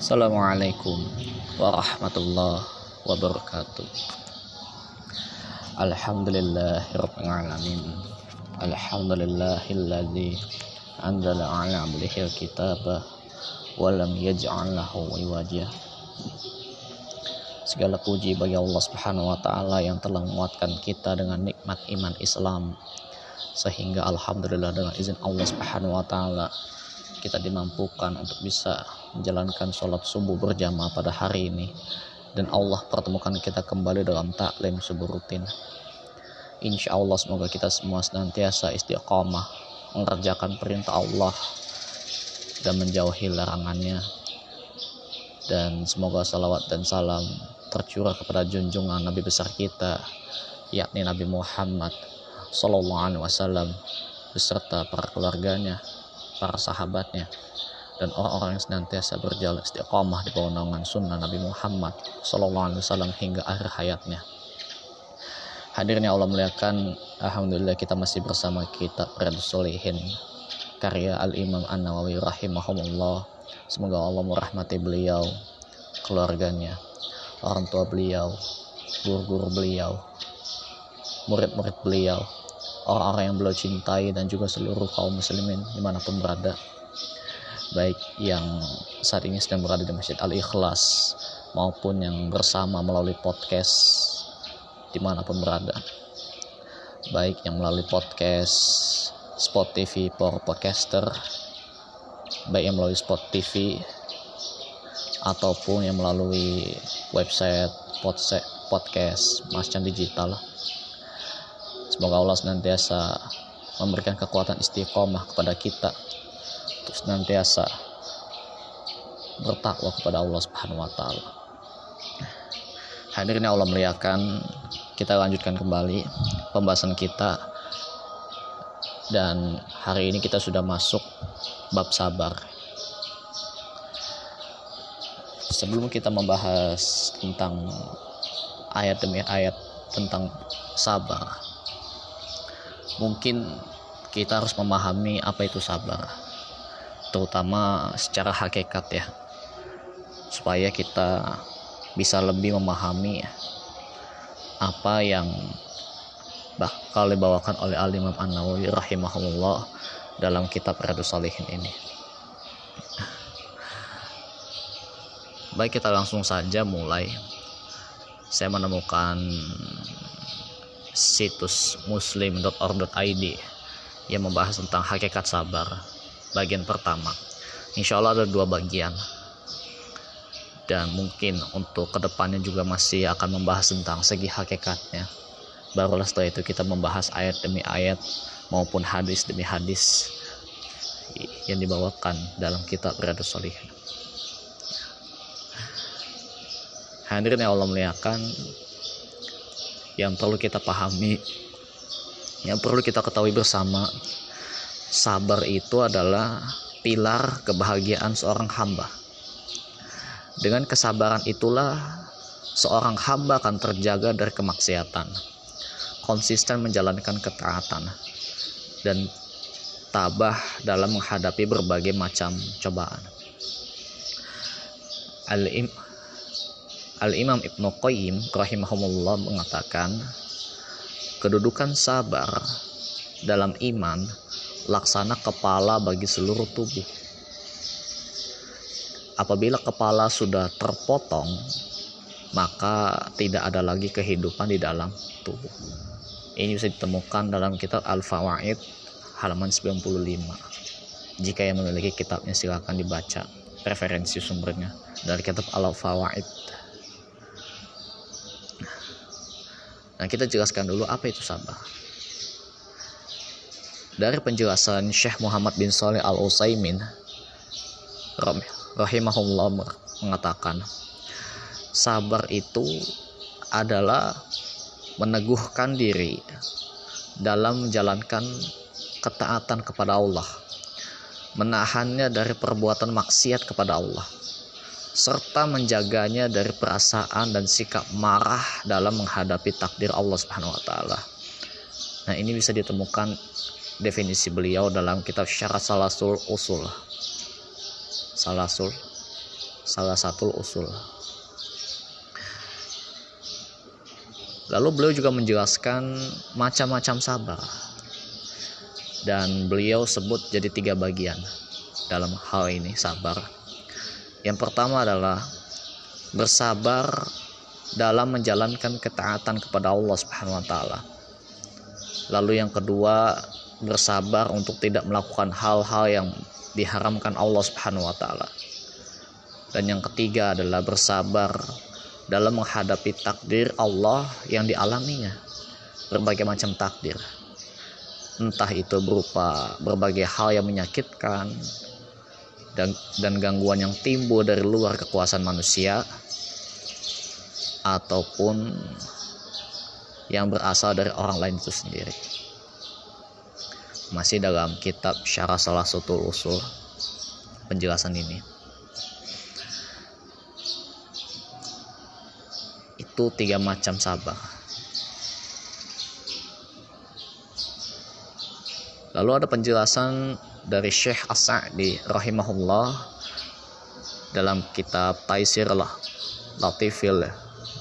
Assalamualaikum warahmatullahi wabarakatuh. Alhamdulillahirrahmanirrahim Alhamdulillahilladzi anzala ala abdihil kitaba walam yaj'al lahu iwaja. Segala puji bagi Allah Subhanahu wa taala yang telah menguatkan kita dengan nikmat iman Islam. Sehingga alhamdulillah dengan izin Allah Subhanahu wa taala kita dimampukan untuk bisa menjalankan sholat subuh berjamaah pada hari ini. Dan Allah pertemukan kita kembali dalam taklim subuh rutin. Insya Allah semoga kita semua senantiasa istiqamah mengerjakan perintah Allah dan menjauhi larangannya. Dan semoga salawat dan salam tercurah kepada junjungan Nabi besar kita yakni Nabi Muhammad Sallallahu Alaihi Wasallam beserta para keluarganya, para sahabatnya, dan orang-orang yang senantiasa berjalan istiqamah di bawah naungan sunnah Nabi Muhammad Sallallahu Alaihi Wasallam hingga akhir hayatnya. Hadirnya Allah muliakan, Alhamdulillah kita masih bersama kitab Riyadus Solihin karya Al-Imam An-Nawawi rahimahumullah. Semoga Allah merahmati beliau, keluarganya, orang tua beliau, guru-guru beliau, murid-murid beliau, orang-orang yang beliau cintai dan juga seluruh kaum muslimin di mana pun berada. Baik yang saat ini sedang berada di Masjid Al-Ikhlas maupun yang bersama melalui podcast di mana pun berada. Baik yang melalui podcast Spot TV for podcaster baik yang melalui Spot TV ataupun yang melalui website podcast Mascan Digital semoga Allah senantiasa memberikan kekuatan istiqomah kepada kita untuk senantiasa bertakwa kepada Allah Subhanahu wa taala. Hadirin Allah muliakan, kita lanjutkan kembali pembahasan kita dan hari ini kita sudah masuk bab sabar. Sebelum kita membahas tentang ayat demi ayat tentang sabar, mungkin kita harus memahami apa itu sabar, terutama secara hakikat ya, supaya kita bisa lebih memahami apa yang bakal dibawakan oleh Al Imam An Nawawi rahimahullah dalam kitab Riyadhus Salihin ini. Baik kita langsung saja mulai. Saya menemukan situs muslim.org.id yang membahas tentang hakikat sabar. Bagian pertama. Insya Allah ada dua bagian. Dan mungkin untuk ke depannya juga masih akan membahas tentang segi hakikatnya. Barulah setelah itu kita membahas ayat demi ayat maupun hadis demi hadis yang dibawakan dalam kitab Riyadhus Shalihin. Hadirin Allah muliakan yang perlu kita pahami yang perlu kita ketahui bersama sabar itu adalah pilar kebahagiaan seorang hamba dengan kesabaran itulah seorang hamba akan terjaga dari kemaksiatan, konsisten menjalankan ketaatan, dan tabah dalam menghadapi berbagai macam cobaan. Al-Imam Ibnu Qayyim rahimahumullah mengatakan, kedudukan sabar dalam iman laksana kepala bagi seluruh tubuh. Apabila kepala sudah terpotong maka tidak ada lagi kehidupan di dalam tubuh. Ini bisa ditemukan dalam kitab Al-Fawaid halaman 95 jika yang memiliki kitabnya silakan dibaca. Referensi sumbernya dari kitab Al-Fawaid nah kita jelaskan dulu apa itu sabar dari penjelasan Syekh Muhammad bin Saleh Al Utsaimin rahimahullah mengatakan sabar itu adalah meneguhkan diri dalam menjalankan ketaatan kepada Allah menahannya dari perbuatan maksiat kepada Allah serta menjaganya dari perasaan dan sikap marah dalam menghadapi takdir Allah Subhanahu wa taala. Nah, ini bisa ditemukan definisi beliau dalam kitab Syarat Salasul Usul. Salasul salah satu usul. Lalu beliau juga menjelaskan macam-macam sabar. Dan beliau sebut jadi tiga bagian dalam hal ini sabar. Yang pertama adalah bersabar dalam menjalankan ketaatan kepada Allah Subhanahu wa taala. Lalu yang kedua, bersabar untuk tidak melakukan hal-hal yang diharamkan Allah Subhanahu wa taala. Dan yang ketiga adalah bersabar dalam menghadapi takdir Allah yang dialaminya. Berbagai macam takdir. Entah itu berupa berbagai hal yang menyakitkan dan dan gangguan yang timbul dari luar kekuasaan manusia ataupun yang berasal dari orang lain itu sendiri. Masih dalam kitab Syarah Salah Satu Usul penjelasan ini. Itu tiga macam sabar. Lalu ada penjelasan dari Syekh As-Sa'di rahimahullah dalam kitab Taisir Latifil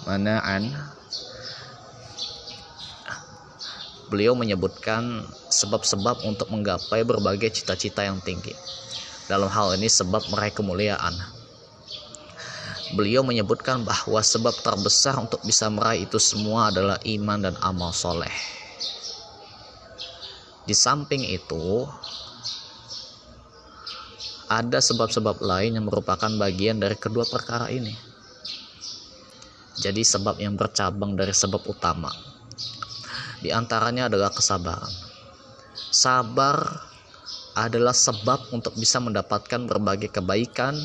Mana'an beliau menyebutkan sebab-sebab untuk menggapai berbagai cita-cita yang tinggi. Dalam hal ini sebab meraih kemuliaan. Beliau menyebutkan bahwa sebab terbesar untuk bisa meraih itu semua adalah iman dan amal soleh. Di samping itu, ada sebab-sebab lain yang merupakan bagian dari kedua perkara ini. Jadi sebab yang bercabang dari sebab utama di antaranya adalah kesabaran. Sabar adalah sebab untuk bisa mendapatkan berbagai kebaikan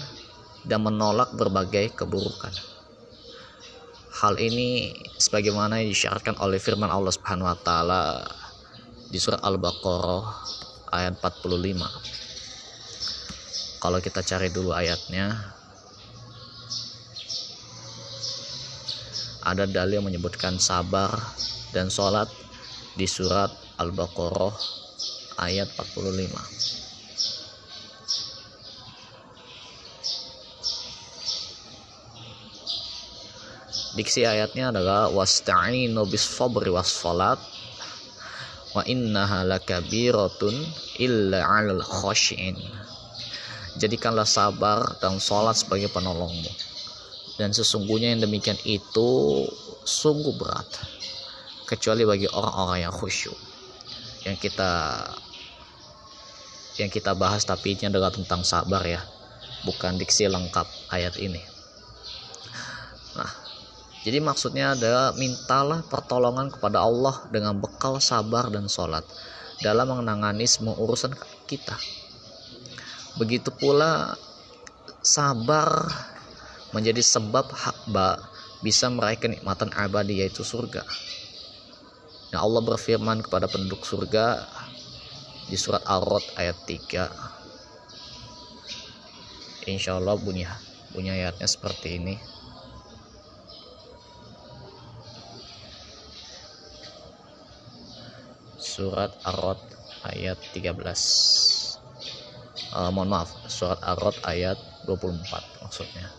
dan menolak berbagai keburukan. Hal ini sebagaimana yang disyaratkan oleh firman Allah Subhanahu wa taala di surat Al-Baqarah ayat 45. Kalau kita cari dulu ayatnya ada dalil menyebutkan sabar dan sholat di surat Al-Baqarah ayat 45. Diksi ayatnya adalah wasta'inu bis sabri was salat wa innaha lakabiratun illa 'alal khashin. Jadikanlah sabar dan salat sebagai penolongmu. Dan sesungguhnya yang demikian itu sungguh berat kecuali bagi orang-orang yang khusyuk. Yang kita yang kita bahas tapi ini adalah tentang sabar ya bukan diksi lengkap ayat ini. Nah jadi maksudnya adalah mintalah pertolongan kepada Allah dengan bekal sabar dan sholat dalam menangani semua urusan kita begitu pula sabar menjadi sebab hakba bisa meraih kenikmatan abadi yaitu surga Nah Allah berfirman kepada penduduk surga di surat Ar-Rod ayat 3. Insya Allah bunyi, bunyi ayatnya seperti ini. Surat Ar-Rod ayat 13. Uh, mohon maaf, surat Ar-Rod ayat 24 maksudnya.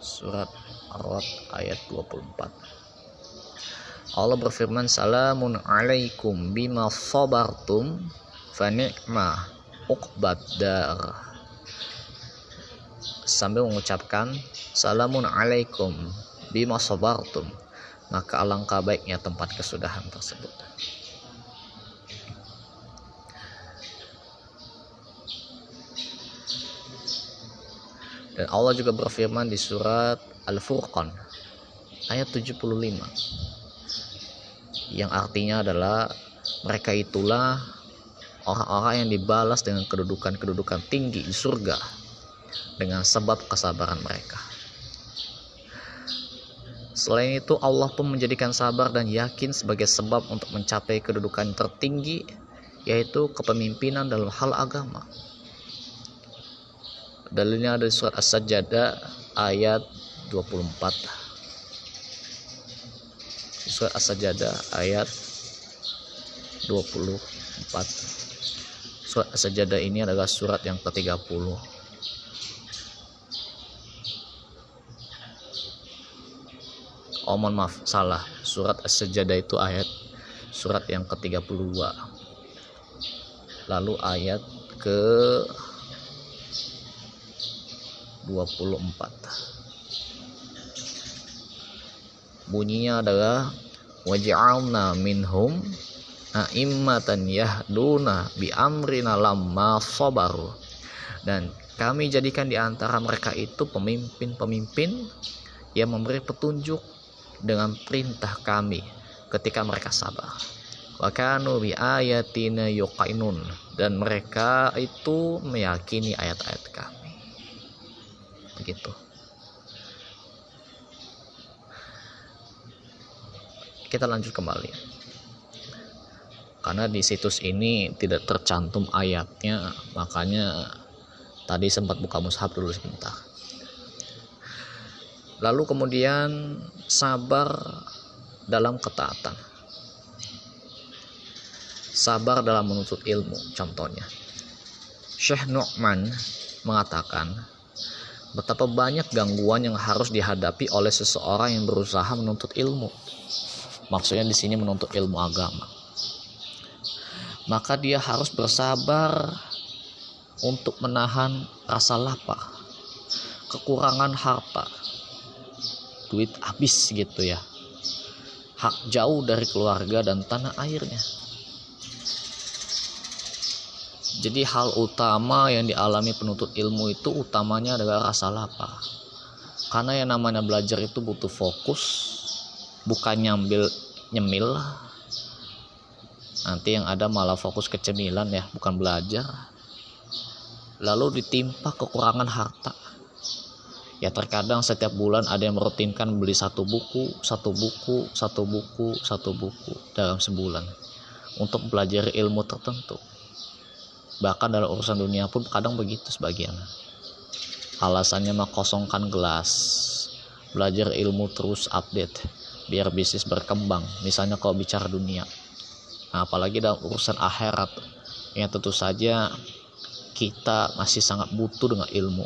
Surat Ar-Rad ayat 24 Allah berfirman salamun alaikum bima sabartum fa ni'ma uqbad dar. Sambil mengucapkan salamun alaikum bima sabartum maka alangkah baiknya tempat kesudahan tersebut dan Allah juga berfirman di surat Al-Furqan ayat 75 yang artinya adalah mereka itulah orang-orang yang dibalas dengan kedudukan-kedudukan tinggi di surga dengan sebab kesabaran mereka. Selain itu Allah pun menjadikan sabar dan yakin sebagai sebab untuk mencapai kedudukan tertinggi yaitu kepemimpinan dalam hal agama. Dalilnya ada di surat As-Sajdah ayat 24 surat As-Sajdah ayat 24 surat As-Sajdah ini adalah surat yang ke-30 Oh mohon maaf salah. Surat As-Sajdah itu ayat surat yang ke-32 lalu ayat ke 24 bunyinya adalah waj'alna minhum a'immatan yahduna bi amrina lamma sabaru. Dan kami jadikan di antara mereka itu pemimpin-pemimpin yang memberi petunjuk dengan perintah kami ketika mereka sabar. Wa kanu bi ayatina yuqainun dan mereka itu meyakini ayat-ayat kami begitu kita lanjut kembali. Karena di situs ini tidak tercantum ayatnya makanya tadi sempat buka mushaf dulu sebentar. Lalu kemudian sabar dalam ketaatan. Sabar dalam menuntut ilmu contohnya. Syekh Nu'man mengatakan betapa banyak gangguan yang harus dihadapi oleh seseorang yang berusaha menuntut ilmu. Maksudnya di sini menuntut ilmu agama. Maka dia harus bersabar untuk menahan rasa lapar kekurangan harta duit habis gitu ya. Hak jauh dari keluarga dan tanah airnya jadi hal utama yang dialami penuntut ilmu itu utamanya adalah rasa lapar. Karena yang namanya belajar itu butuh fokus, bukan nyambil nyemil. Nanti yang ada malah fokus ke cemilan ya, bukan belajar. Lalu ditimpa kekurangan harta. Ya terkadang setiap bulan ada yang merutinkan beli satu buku, satu buku, satu buku, satu buku dalam sebulan untuk belajar ilmu tertentu bahkan dalam urusan dunia pun kadang begitu sebagian. Alasannya mah kosongkan gelas. Belajar ilmu terus update biar bisnis berkembang. Misalnya kalau bicara dunia. Nah, apalagi dalam urusan akhirat. Yang tentu saja kita masih sangat butuh dengan ilmu.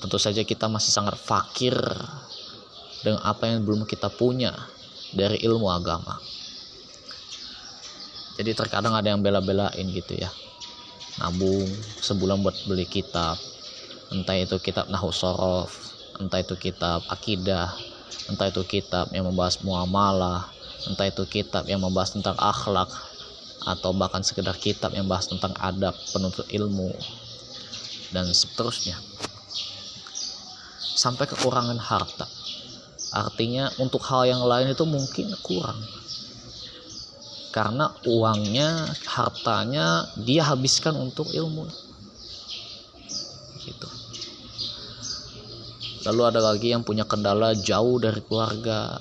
Tentu saja kita masih sangat fakir dengan apa yang belum kita punya dari ilmu agama. Jadi terkadang ada yang bela-belain gitu ya nabung sebulan buat beli kitab. Entah itu kitab nahu sorof entah itu kitab akidah entah itu kitab yang membahas muamalah entah itu kitab yang membahas tentang akhlak atau bahkan sekedar kitab yang membahas tentang adab penuntut ilmu dan seterusnya. Sampai kekurangan harta. Artinya untuk hal yang lain itu mungkin kurang karena uangnya hartanya dia habiskan untuk ilmu. Gitu. Lalu ada lagi yang punya kendala jauh dari keluarga.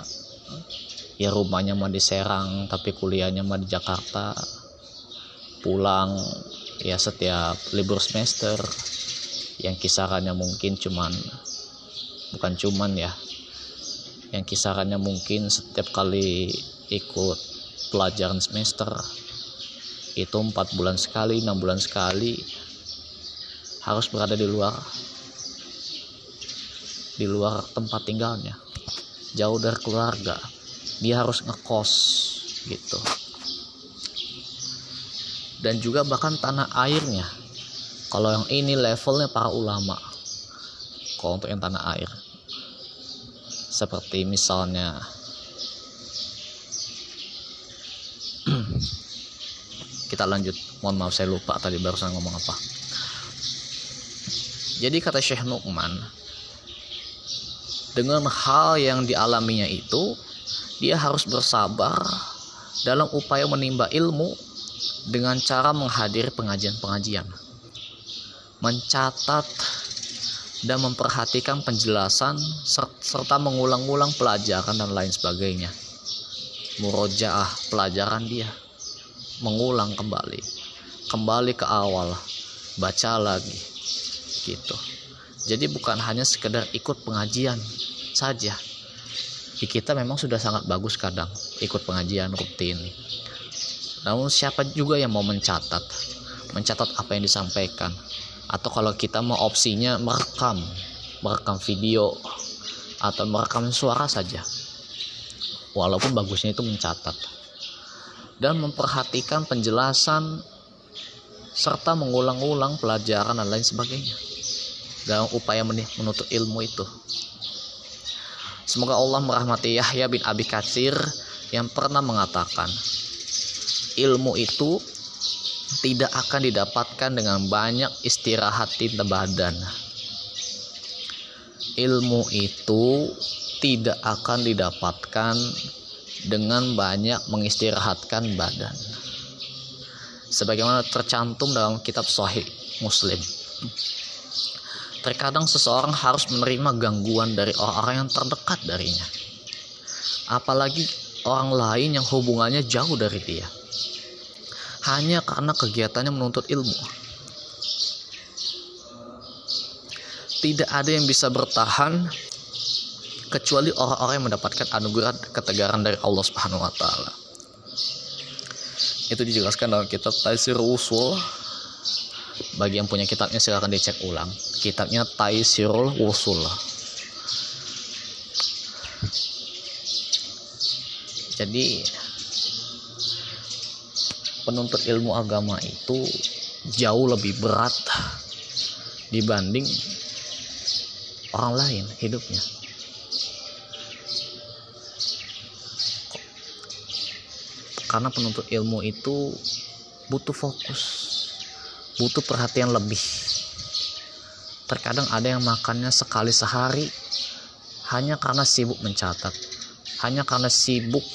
Ya rumahnya mah di Serang tapi kuliahnya mah di Jakarta. Pulang ya setiap libur semester. Yang kisarannya mungkin cuman bukan cuman ya. Yang kisarannya mungkin setiap kali ikut pelajaran semester. Itu empat bulan sekali enam bulan sekali harus berada di luar di luar tempat tinggalnya. Jauh dari keluarga. Dia harus ngekos gitu. Dan juga bahkan tanah airnya. Kalau yang ini levelnya para ulama. Kalau untuk yang tanah air. Seperti misalnya kita lanjut. Mohon maaf saya lupa tadi barusan ngomong apa. Jadi kata Syekh Nu'man dengan hal yang dialaminya itu dia harus bersabar dalam upaya menimba ilmu dengan cara menghadiri pengajian-pengajian. Mencatat dan memperhatikan penjelasan serta mengulang-ulang pelajaran dan lain sebagainya. Murojaah pelajaran dia mengulang kembali. Kembali ke awal. Baca lagi. Gitu. Jadi bukan hanya sekedar ikut pengajian saja. Di kita memang sudah sangat bagus kadang ikut pengajian rutin. Namun siapa juga yang mau mencatat? Mencatat apa yang disampaikan? Atau kalau kita mau opsinya merekam. Merekam video. Atau merekam suara saja. Walaupun bagusnya itu mencatat dan memperhatikan penjelasan serta mengulang-ulang pelajaran dan lain sebagainya dalam upaya menuntut ilmu itu. Semoga Allah merahmati Yahya bin Abi Katsir yang pernah mengatakan, ilmu itu tidak akan didapatkan dengan banyak istirahat di badan. Ilmu itu tidak akan didapatkan dengan banyak mengistirahatkan badan sebagaimana tercantum dalam kitab Sahih Muslim. Terkadang seseorang harus menerima gangguan dari orang-orang yang terdekat darinya. Apalagi orang lain yang hubungannya jauh dari dia. Hanya karena kegiatannya menuntut ilmu. Tidak ada yang bisa bertahan kecuali orang-orang yang mendapatkan anugerah ketegaran dari Allah Subhanahu wa taala. Itu dijelaskan dalam kitab Taisir Usul bagi yang punya kitabnya silahkan dicek ulang. Kitabnya Taisirul Usul jadi penuntut ilmu agama itu jauh lebih berat dibanding orang lain hidupnya karena penuntut ilmu itu butuh fokus butuh perhatian lebih. Terkadang ada yang makannya sekali sehari hanya karena sibuk mencatat hanya karena sibuk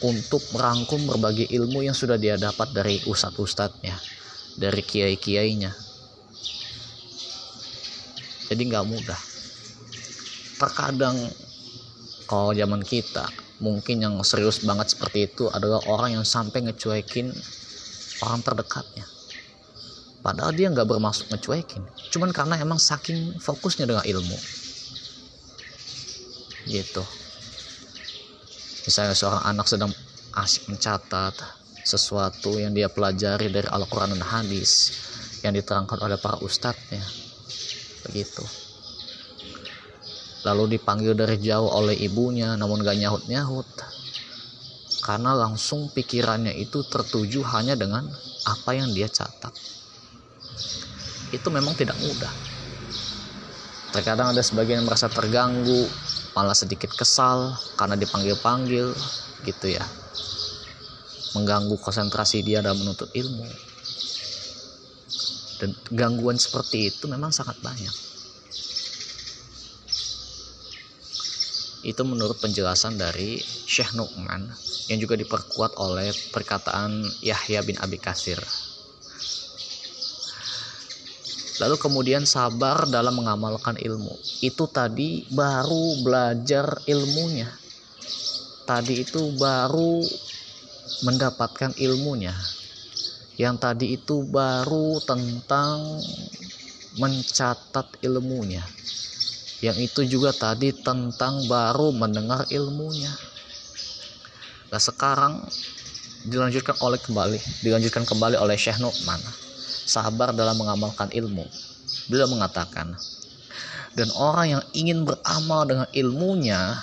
untuk merangkum berbagai ilmu yang sudah dia dapat dari ustadz-ustadznya dari kiai-kiainya. Jadi nggak mudah. Terkadang kalau zaman kita mungkin yang serius banget seperti itu adalah orang yang sampai ngecuekin orang terdekatnya. Padahal dia nggak bermaksud ngecuekin cuman karena emang saking fokusnya dengan ilmu. Gitu. Misalnya seorang anak sedang asik mencatat sesuatu yang dia pelajari dari Al-Quran dan hadis yang diterangkan oleh para ustadznya. Begitu lalu dipanggil dari jauh oleh ibunya namun gak nyahut-nyahut. Karena langsung pikirannya itu tertuju hanya dengan apa yang dia catat. Itu memang tidak mudah. Terkadang ada sebagian yang merasa terganggu malah sedikit kesal karena dipanggil-panggil gitu ya. Mengganggu konsentrasi dia dalam menuntut ilmu. Dan gangguan seperti itu memang sangat banyak itu menurut penjelasan dari Syekh Nu'man yang juga diperkuat oleh perkataan Yahya bin Abi Kasir lalu kemudian sabar dalam mengamalkan ilmu. Itu tadi baru belajar ilmunya. Tadi itu baru mendapatkan ilmunya. Yang tadi itu baru tentang mencatat ilmunya yang itu juga tadi tentang baru mendengar ilmunya. Nah sekarang dilanjutkan oleh kembali dilanjutkan kembali oleh Syekh Nu'man. Sabar dalam mengamalkan ilmu. Beliau mengatakan dan orang yang ingin beramal dengan ilmunya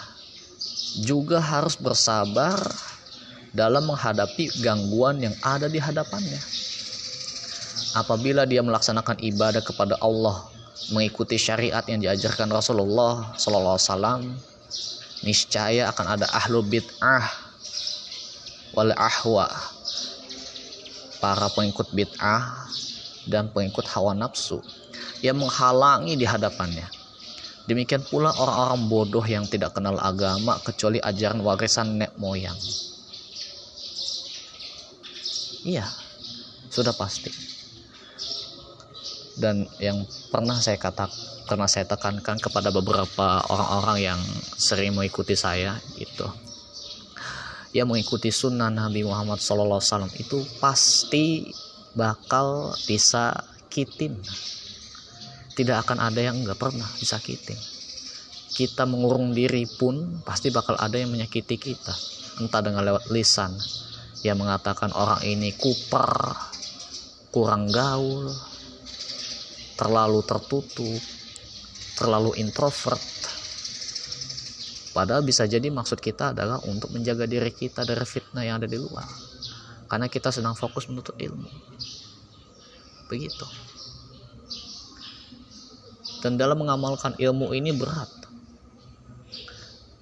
juga harus bersabar dalam menghadapi gangguan yang ada di hadapannya. Apabila dia melaksanakan ibadah kepada Allah mengikuti syariat yang diajarkan Rasulullah Sallallahu Alaihi Wasallam niscaya akan ada ahlu bid'ah wal ahwa para pengikut bid'ah dan pengikut hawa nafsu yang menghalangi di hadapannya. Demikian pula orang-orang bodoh yang tidak kenal agama kecuali ajaran warisan nenek moyang. Iya sudah pasti dan yang pernah saya kata pernah saya tekankan kepada beberapa orang-orang yang sering mengikuti saya itu yang mengikuti sunnah Nabi Muhammad SAW itu pasti bakal disakitin. Tidak akan ada yang nggak pernah disakitin. Kita mengurung diri pun pasti bakal ada yang menyakiti kita. Entah dengan lewat lisan. Yang mengatakan orang ini kuper kurang gaul terlalu tertutup terlalu introvert. Padahal bisa jadi maksud kita adalah untuk menjaga diri kita dari fitnah yang ada di luar. Karena kita sedang fokus menuntut ilmu. Begitu. Dan dalam mengamalkan ilmu ini berat.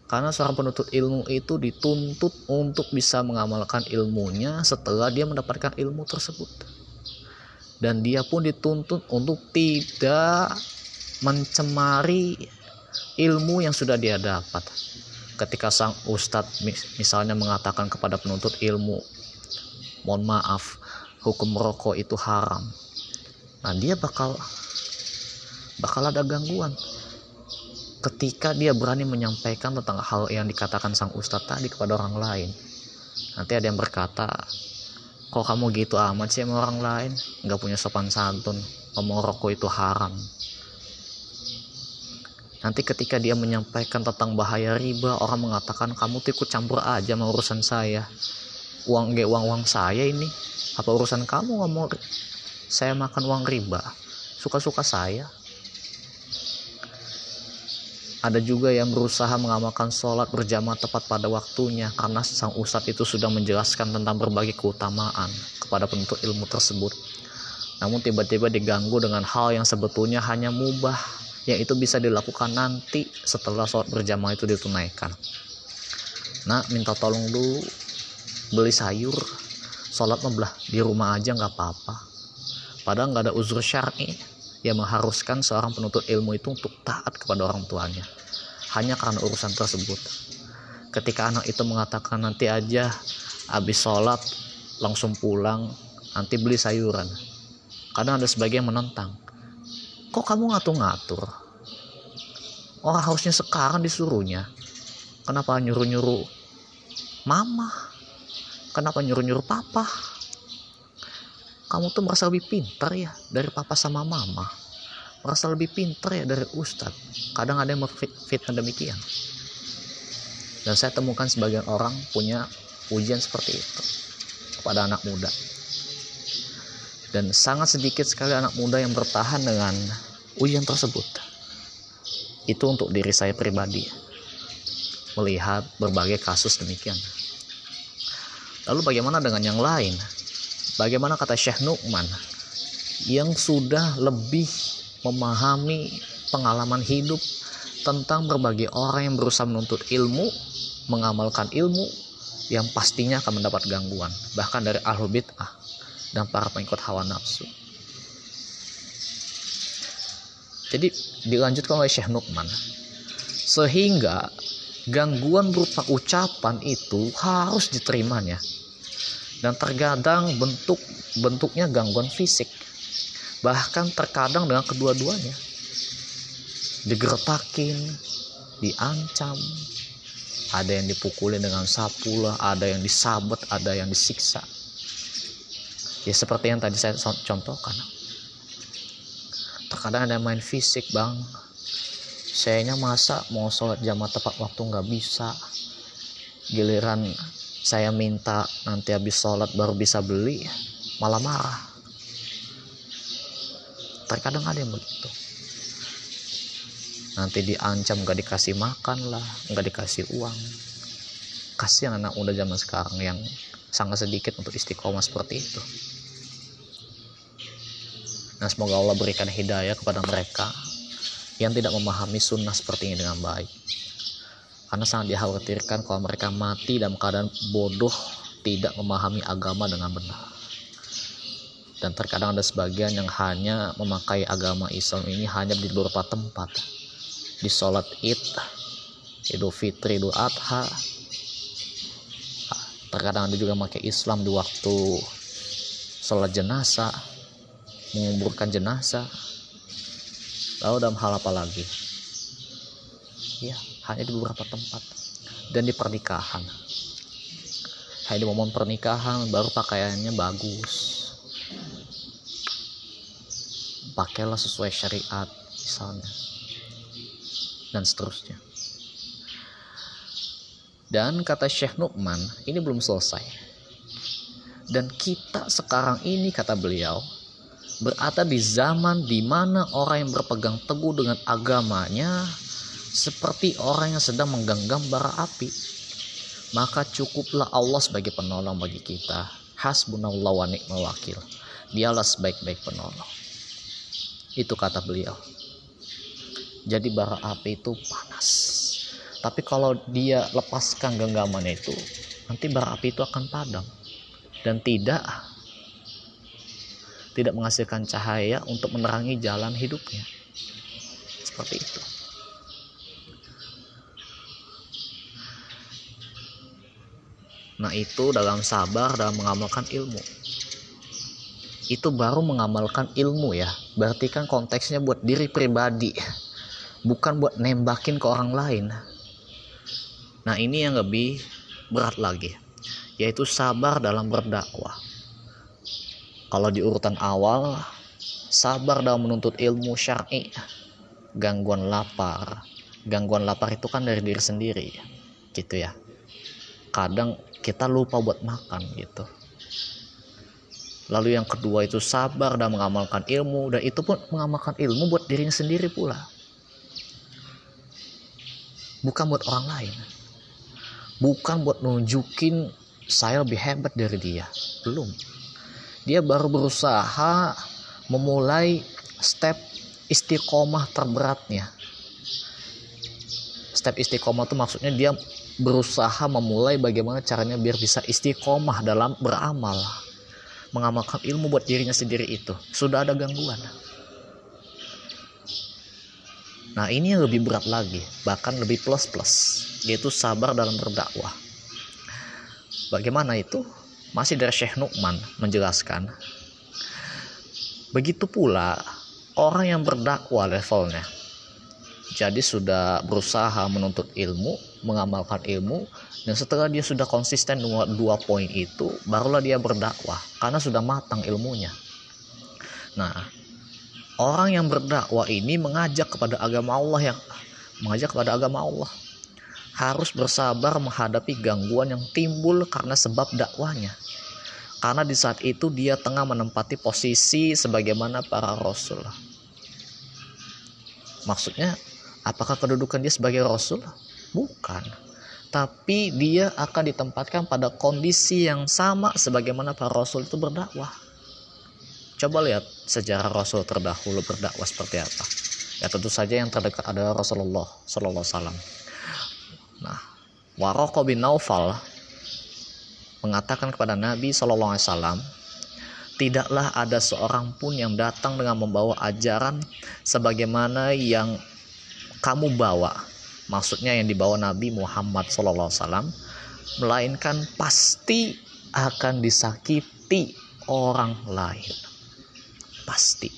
Karena seorang penuntut ilmu itu dituntut untuk bisa mengamalkan ilmunya setelah dia mendapatkan ilmu tersebut. Dan dia pun dituntut untuk tidak mencemari ilmu yang sudah dia dapat. Ketika sang ustadz misalnya mengatakan kepada penuntut ilmu, mohon maaf, hukum rokok itu haram. Nah, dia bakal bakal ada gangguan ketika dia berani menyampaikan tentang hal yang dikatakan sang ustadz tadi kepada orang lain nanti ada yang berkata kok kamu gitu amat sih sama orang lain? Nggak punya sopan santun. Ngomong rokok itu haram. Nanti ketika dia menyampaikan tentang bahaya riba orang mengatakan kamu tuh ikut campur aja sama urusan saya. Uang gak uang uang saya ini. Apa urusan kamu ngomong saya makan uang riba. Suka-suka saya ada juga yang berusaha mengamalkan sholat berjamaah tepat pada waktunya karena sang ustadz itu sudah menjelaskan tentang berbagai keutamaan kepada penuntut ilmu tersebut. Namun tiba-tiba diganggu dengan hal yang sebetulnya hanya mubah yang itu bisa dilakukan nanti setelah sholat berjamaah itu ditunaikan. Nah, minta tolong dulu beli sayur, sholat membelah di rumah aja nggak apa-apa. Padahal nggak ada uzur syar'i yang mengharuskan seorang penuntut ilmu itu untuk taat kepada orang tuanya. Hanya karena urusan tersebut. Ketika anak itu mengatakan nanti aja habis sholat langsung pulang nanti beli sayuran. Kadang ada sebagian menentang kok kamu ngatur-ngatur? Orang harusnya sekarang disuruhnya. Kenapa nyuruh-nyuruh mama? Kenapa nyuruh-nyuruh papa kamu tuh merasa lebih pintar ya dari papa sama mama. Merasa lebih pintar ya dari ustadz. Kadang ada yang fitnah demikian. Dan saya temukan sebagian orang punya ujian seperti itu kepada anak muda. Dan sangat sedikit sekali anak muda yang bertahan dengan ujian tersebut. Itu untuk diri saya pribadi. Melihat berbagai kasus demikian. Lalu bagaimana dengan yang lain Bagaimana kata Syekh Nu'man yang sudah lebih memahami pengalaman hidup tentang berbagai orang yang berusaha menuntut ilmu, mengamalkan ilmu yang pastinya akan mendapat gangguan, bahkan dari ahlul bid'ah dan para pengikut hawa nafsu. Jadi dilanjutkan oleh Syekh Nu'man. Sehingga gangguan berupa ucapan itu harus diterimanya dan terkadang bentuk bentuknya gangguan fisik. Bahkan terkadang dengan kedua-duanya. Digertakin diancam. Ada yang dipukulin dengan sapu lah ada yang disabet ada yang disiksa. Ya seperti yang tadi saya contohkan. Terkadang ada yang main fisik bang. Sayanya masa mau sholat jamaah tepat waktu nggak bisa. Giliran saya minta nanti habis sholat baru bisa beli malah marah. Terkadang ada yang begitu. Nanti diancam gak dikasih makan lah gak dikasih uang. Kasihan anak muda zaman sekarang yang sangat sedikit untuk istiqomah seperti itu. Nah semoga Allah berikan hidayah kepada mereka yang tidak memahami sunnah seperti ini dengan baik karena sangat dikhawatirkan kalau mereka mati dalam keadaan bodoh tidak memahami agama dengan benar. Dan terkadang ada sebagian yang hanya memakai agama Islam ini hanya di beberapa tempat. Di sholat id idul fitri idul adha. Terkadang ada juga memakai Islam di waktu sholat jenazah menguburkan jenazah. Lalu dalam hal apa lagi? Ya hanya di beberapa tempat. Dan di pernikahan. Hanya di momen pernikahan baru pakaiannya bagus. Pakailah sesuai syariat misalnya. Dan seterusnya. Dan kata Syekh Nu'man ini belum selesai. Dan kita sekarang ini kata beliau berada di zaman di mana orang yang berpegang teguh dengan agamanya seperti orang yang sedang menggenggam bara api. Maka cukuplah Allah sebagai penolong bagi kita. Hasbunallah wa ni'mal wakil. Dialah sebaik-baik penolong. Itu kata beliau. Jadi bara api itu panas. Tapi kalau dia lepaskan genggaman itu, nanti bara api itu akan padam dan tidak tidak menghasilkan cahaya untuk menerangi jalan hidupnya. Seperti itu. Nah, itu dalam sabar dalam mengamalkan ilmu. Itu baru mengamalkan ilmu ya. Berarti kan konteksnya buat diri pribadi. Bukan buat nembakin ke orang lain. Nah, ini yang lebih berat lagi, yaitu sabar dalam berdakwah. Kalau di urutan awal, sabar dalam menuntut ilmu syar'i, gangguan lapar. Gangguan lapar itu kan dari diri sendiri, gitu ya. Kadang kita lupa buat makan gitu. Lalu yang kedua itu sabar dan mengamalkan ilmu dan itu pun mengamalkan ilmu buat dirinya sendiri pula. Bukan buat orang lain. Bukan buat nunjukin saya lebih hebat dari dia. Belum dia baru berusaha memulai step istiqomah terberatnya step istiqomah itu maksudnya dia berusaha memulai bagaimana caranya biar bisa istiqomah dalam beramal. Mengamalkan ilmu buat dirinya sendiri itu. Sudah ada gangguan. Nah ini yang lebih berat lagi. Bahkan lebih plus plus yaitu sabar dalam berdakwah. Bagaimana itu? Masih dari Syekh Nu'man menjelaskan. Begitu pula orang yang berdakwah levelnya. Jadi sudah berusaha menuntut ilmu mengamalkan ilmu dan setelah dia sudah konsisten dua, dua poin itu barulah dia berdakwah karena sudah matang ilmunya nah orang yang berdakwah ini mengajak kepada agama Allah yang mengajak kepada agama Allah harus bersabar menghadapi gangguan yang timbul karena sebab dakwanya. Karena di saat itu dia tengah menempati posisi sebagaimana para rasul. Maksudnya, apakah kedudukan dia sebagai rasul? Bukan. Tapi dia akan ditempatkan pada kondisi yang sama sebagaimana para rasul itu berdakwah. Coba lihat sejarah rasul terdahulu berdakwah seperti apa. Ya tentu saja yang terdekat adalah Rasulullah Sallallahu Wasallam Nah, Waroko bin Naufal mengatakan kepada Nabi Shallallahu Alaihi Wasallam, tidaklah ada seorang pun yang datang dengan membawa ajaran sebagaimana yang kamu bawa. Maksudnya yang dibawa Nabi Muhammad Wasallam, melainkan pasti akan disakiti orang lain. Pasti.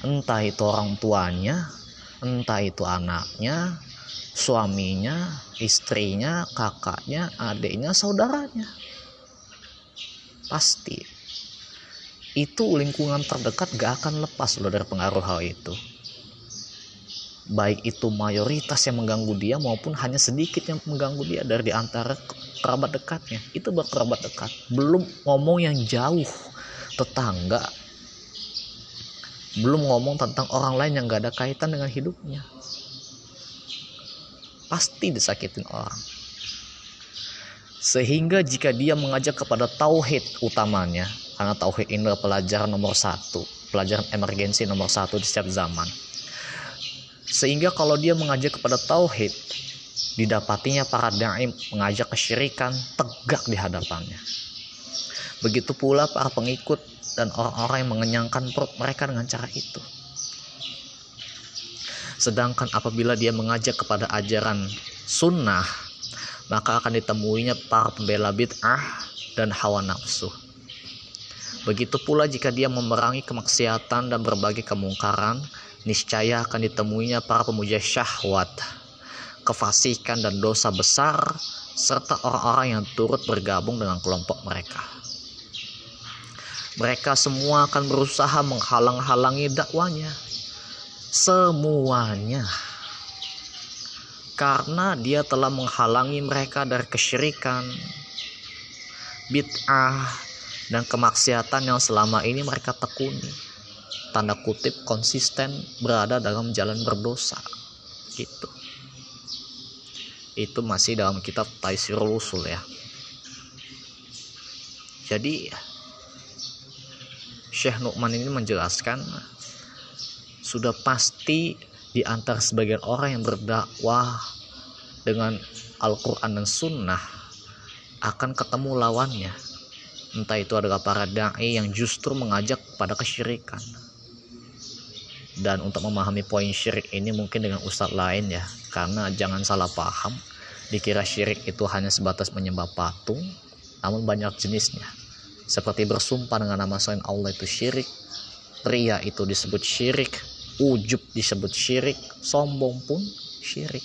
Entah itu orang tuanya, entah itu anaknya, suaminya, istrinya, kakaknya, adiknya, saudaranya. Pasti. Itu lingkungan terdekat gak akan lepas loh dari pengaruh hal itu. Baik itu mayoritas yang mengganggu dia maupun hanya sedikit yang mengganggu dia dari di antara kerabat dekatnya. Itu berkerabat dekat. Belum ngomong yang jauh, tetangga. Belum ngomong tentang orang lain yang gak ada kaitan dengan hidupnya pasti disakitin orang. Sehingga jika dia mengajak kepada tauhid utamanya, karena tauhid ini adalah pelajaran nomor satu, pelajaran emergensi nomor satu di setiap zaman. Sehingga kalau dia mengajak kepada tauhid, didapatinya para daim mengajak kesyirikan tegak di hadapannya. Begitu pula para pengikut dan orang-orang yang mengenyangkan perut mereka dengan cara itu. Sedangkan apabila dia mengajak kepada ajaran sunnah, maka akan ditemuinya para pembela bid'ah dan hawa nafsu. Begitu pula jika dia memerangi kemaksiatan dan berbagai kemungkaran, niscaya akan ditemuinya para pemuja syahwat, kefasikan dan dosa besar, serta orang-orang yang turut bergabung dengan kelompok mereka. Mereka semua akan berusaha menghalang-halangi dakwanya. Semuanya. Karena dia telah menghalangi mereka dari kesyirikan bid'ah dan kemaksiatan yang selama ini mereka tekuni tanda kutip konsisten berada dalam jalan berdosa. Gitu. Itu masih dalam kitab Taisirul Usul ya. Jadi Syekh Nu'man ini menjelaskan sudah pasti di antara sebagian orang yang berdakwah dengan Al-Quran dan Sunnah akan ketemu lawannya. Entah itu adalah para da'i yang justru mengajak pada kesyirikan dan untuk memahami poin syirik ini mungkin dengan ustadz lain ya. Karena jangan salah paham dikira syirik itu hanya sebatas menyembah patung namun banyak jenisnya. Seperti bersumpah dengan nama selain Allah itu syirik ria itu disebut syirik ujub disebut syirik sombong pun syirik.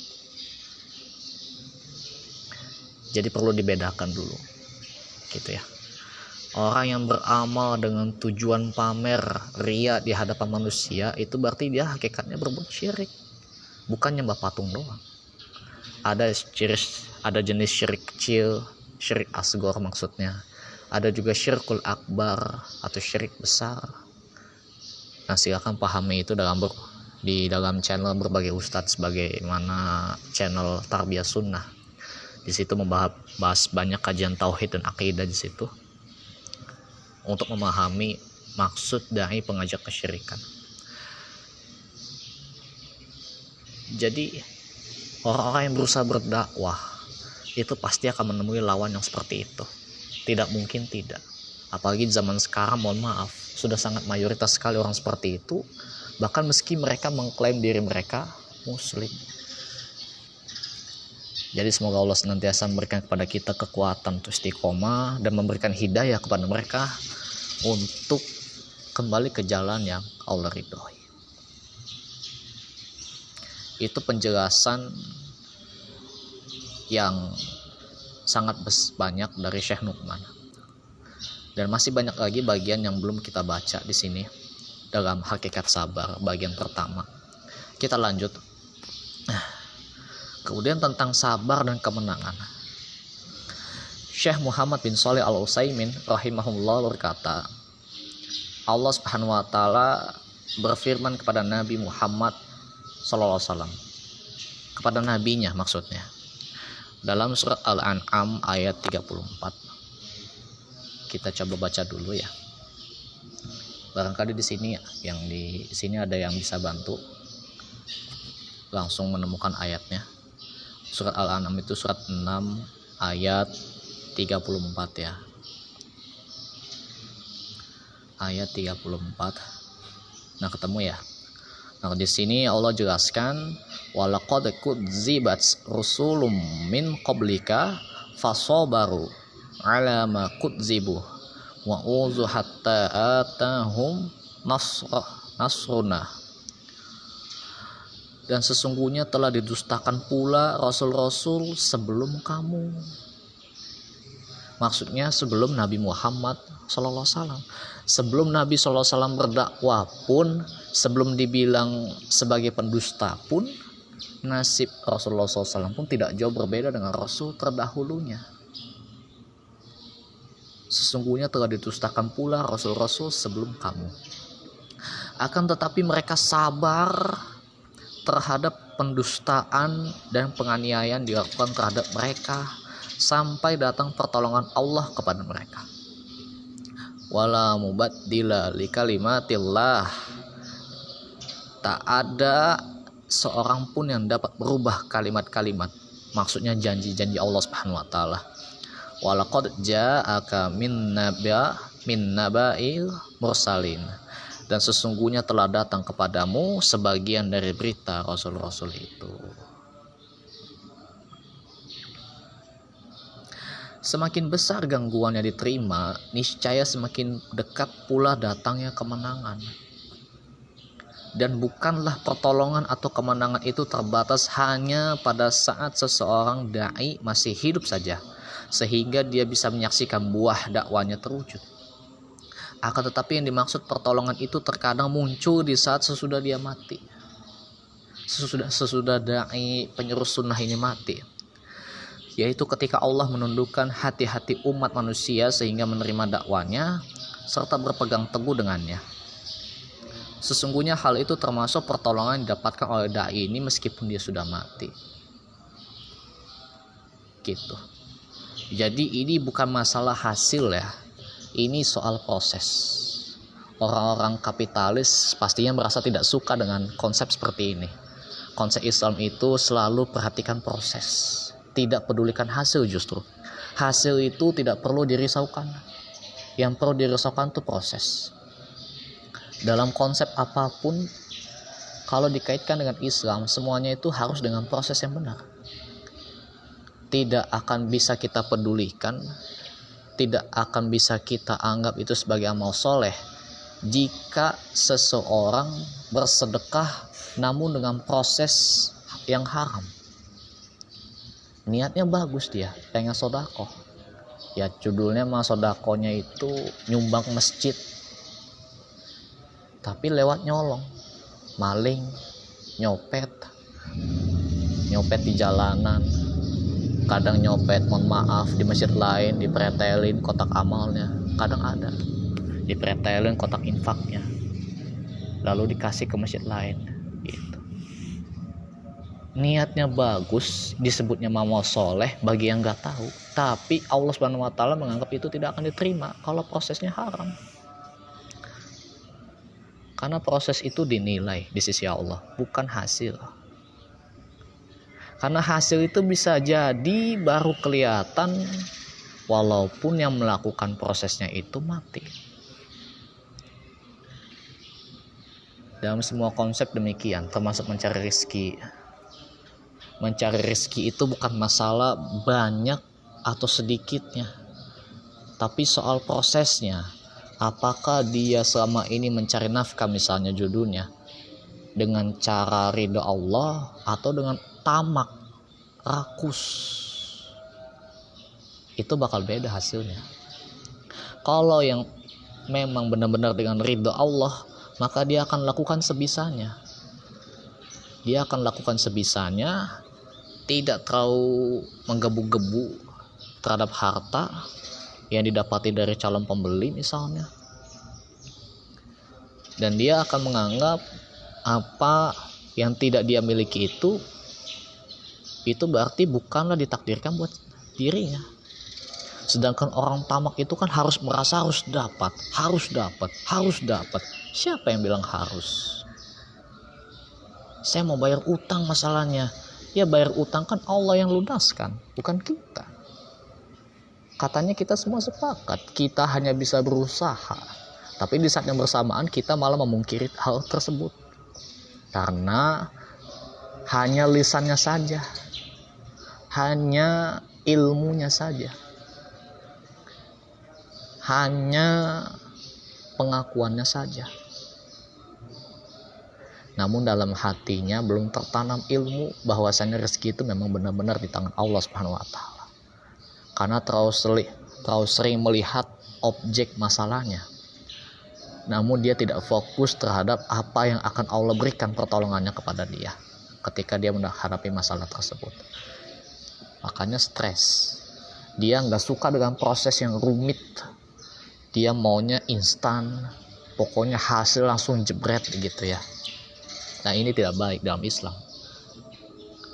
Jadi perlu dibedakan dulu gitu ya Orang yang beramal dengan tujuan pamer ria di hadapan manusia itu berarti dia hakikatnya berbuat syirik. Bukan nyembah patung doang. Ada ciri ada jenis syirik kecil, syirik asgor maksudnya. Ada juga syirkul akbar atau syirik besar. Nah, silakan pahami itu dalam ber, di dalam channel berbagai ustadz sebagaimana channel Tarbiyah Sunnah. Di situ membahas banyak kajian tauhid dan akidah di situ untuk memahami maksud dari pengajak kesyirikan. Jadi orang-orang yang berusaha berdakwah itu pasti akan menemui lawan yang seperti itu. Tidak mungkin tidak. Apalagi zaman sekarang mohon maaf sudah sangat mayoritas sekali orang seperti itu. Bahkan meski mereka mengklaim diri mereka muslim. Jadi semoga Allah senantiasa memberikan kepada kita kekuatan untuk istiqomah dan memberikan hidayah kepada mereka untuk kembali ke jalan yang Allah ridhoi. Itu penjelasan yang sangat banyak dari Syekh Nukman. Dan masih banyak lagi bagian yang belum kita baca di sini dalam hakikat sabar bagian pertama. Kita lanjut. Kemudian tentang sabar dan kemenangan. Syekh Muhammad bin Saleh Al Utsaimin rahimahullah berkata, Allah Subhanahu wa taala berfirman kepada Nabi Muhammad sallallahu alaihi wasallam. Kepada nabinya maksudnya. Dalam surat Al-An'am ayat 34. Kita coba baca dulu ya. Barangkali di sini yang di sini ada yang bisa bantu langsung menemukan ayatnya surat Al-An'am itu surat 6 ayat 34 ya. Ayat 34 nah ketemu ya. Nah di sini Allah jelaskan walaqad kudzibat rusulum min qablika fasabaru ala ma kudzibu wa uzu hatta atahum nasrah nasruna dan sesungguhnya telah didustakan pula rasul-rasul sebelum kamu. Maksudnya sebelum Nabi Muhammad Sallallahu Alaihi Sebelum Nabi Sallallahu Alaihi berdakwah pun, sebelum dibilang sebagai pendusta pun, nasib Rasulullah SAW pun tidak jauh berbeda dengan Rasul terdahulunya. Sesungguhnya telah didustakan pula Rasul-Rasul sebelum kamu. Akan tetapi mereka sabar terhadap pendustaan dan penganiayaan dilakukan terhadap mereka sampai datang pertolongan Allah kepada mereka. Wala mubaddila li kalimatillah. Tak ada seorang pun yang dapat berubah kalimat-kalimat. Maksudnya janji-janji Allah Subhanahu wa taala. Walaqad ja'aka min naba min naba'il mursalin dan sesungguhnya telah datang kepadamu sebagian dari berita rasul-rasul itu. Semakin besar gangguan yang diterima, niscaya semakin dekat pula datangnya kemenangan. Dan bukanlah pertolongan atau kemenangan itu terbatas hanya pada saat seseorang dai masih hidup saja, sehingga dia bisa menyaksikan buah dakwanya terwujud akan tetapi yang dimaksud pertolongan itu terkadang muncul di saat sesudah dia mati. Sesudah sesudah dai penyeru sunnah ini mati. Yaitu ketika Allah menundukkan hati-hati umat manusia sehingga menerima dakwanya serta berpegang teguh dengannya. sesungguhnya hal itu termasuk pertolongan yang didapatkan oleh dai ini meskipun dia sudah mati gitu jadi ini bukan masalah hasil ya ini soal proses. Orang-orang kapitalis pastinya merasa tidak suka dengan konsep seperti ini. Konsep Islam itu selalu perhatikan proses tidak pedulikan hasil justru. Hasil itu tidak perlu dirisaukan. Yang perlu dirisaukan itu proses. Dalam konsep apa pun kalau dikaitkan dengan Islam semuanya itu harus dengan proses yang benar. Tidak akan bisa kita pedulikan tidak akan bisa kita anggap itu sebagai amal soleh jika seseorang bersedekah namun dengan proses yang haram. Niatnya bagus dia pengen sodako ya judulnya mah sodakonya itu nyumbang masjid. Tapi lewat nyolong maling nyopet nyopet di jalanan kadang nyopet mohon maaf di masjid lain dipretelin kotak amalnya. Kadang ada. Dipretelin kotak infaknya. Lalu dikasih ke masjid lain. Niatnya bagus disebutnya mamal soleh bagi yang nggak tahu. Tapi Allah subhanahu wa taala menganggap itu tidak akan diterima kalau prosesnya haram. Karena proses itu dinilai di sisi Allah bukan hasil karena hasil itu bisa jadi baru kelihatan walaupun yang melakukan prosesnya itu mati. Dalam semua konsep demikian termasuk mencari rezeki. Mencari rezeki itu bukan masalah banyak atau sedikitnya tapi soal prosesnya. Apakah dia selama ini mencari nafkah misalnya judulnya? Dengan cara ridho Allah atau dengan tamak rakus. Itu bakal beda hasilnya. Kalau yang memang benar-benar dengan ridho Allah maka dia akan lakukan sebisanya. Dia akan lakukan sebisanya tidak terlalu menggebu-gebu terhadap harta yang didapati dari calon pembeli misalnya. Dan dia akan menganggap apa yang tidak dia miliki itu itu berarti bukanlah ditakdirkan buat dirinya sedangkan orang tamak itu kan harus merasa harus dapat harus dapat harus dapat. Siapa yang bilang harus? Saya mau bayar utang masalahnya. Ya bayar utang kan Allah yang lunaskan bukan kita. Katanya kita semua sepakat kita hanya bisa berusaha. Tapi di saat yang bersamaan kita malah memungkiri hal tersebut. Karena hanya lisannya saja hanya ilmunya saja hanya pengakuannya saja namun dalam hatinya belum tertanam ilmu bahwasanya rezeki itu memang benar-benar di tangan Allah Subhanahu wa taala. Karena terlalu sering, terlalu sering melihat objek masalahnya. Namun dia tidak fokus terhadap apa yang akan Allah berikan pertolongannya kepada dia ketika dia menghadapi masalah tersebut. Makanya stres. Dia nggak suka dengan proses yang rumit. Dia maunya instan. Pokoknya hasil langsung jebret gitu ya Nah, ini tidak baik dalam Islam.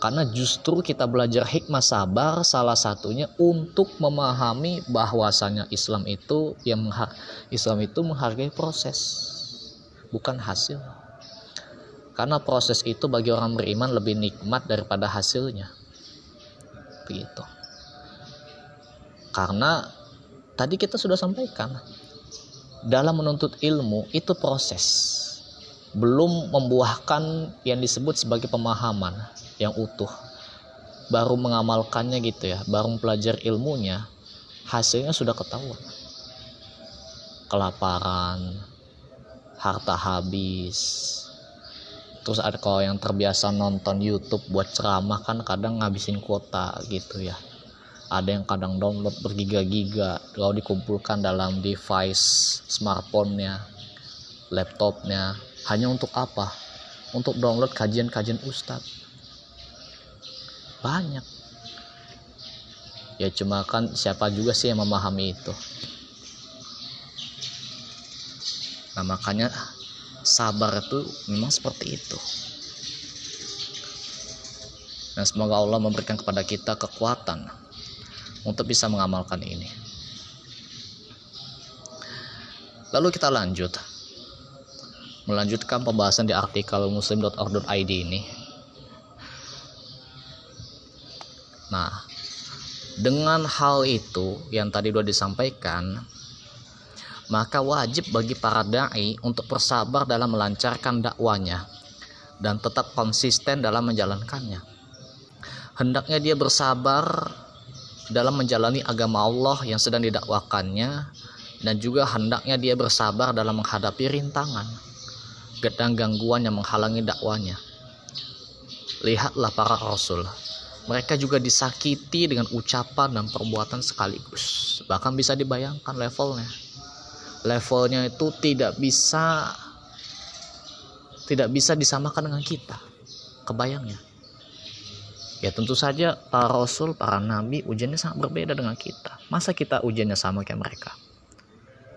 Karena justru kita belajar hikmah sabar salah satunya untuk memahami bahwasanya Islam itu yang Islam itu menghargai proses, bukan hasil. Karena proses itu bagi orang beriman lebih nikmat daripada hasilnya. Begitu. Karena tadi kita sudah sampaikan dalam menuntut ilmu itu proses. Belum membuahkan yang disebut sebagai pemahaman yang utuh. Baru mengamalkannya gitu ya baru mempelajari ilmunya hasilnya sudah ketahuan. Kelaparan harta habis terus ada kalau yang terbiasa nonton YouTube buat ceramah kan kadang ngabisin kuota gitu ya ada yang kadang download bergiga-giga lalu dikumpulkan dalam device smartphone-nya laptopnya hanya untuk apa? Untuk download kajian-kajian ustadz. Banyak. Ya cuma kan siapa juga sih yang memahami itu. Nah makanya sabar itu memang seperti itu. Dan semoga Allah memberikan kepada kita kekuatan untuk bisa mengamalkan ini. Lalu kita lanjut. Melanjutkan pembahasan di artikel muslim.org.id ini. Nah dengan hal itu yang tadi sudah disampaikan maka wajib bagi para dai untuk bersabar dalam melancarkan dakwanya dan tetap konsisten dalam menjalankannya. Hendaknya dia bersabar dalam menjalani agama Allah yang sedang didakwakannya dan juga hendaknya dia bersabar dalam menghadapi rintangan dan gangguan yang menghalangi dakwanya. Lihatlah para rasul. Mereka juga disakiti dengan ucapan dan perbuatan sekaligus. Bahkan bisa dibayangkan levelnya levelnya itu tidak bisa tidak bisa disamakan dengan kita. Kebayangnya. Ya tentu saja para rasul para nabi ujiannya sangat berbeda dengan kita. Masa kita ujiannya sama kayak mereka?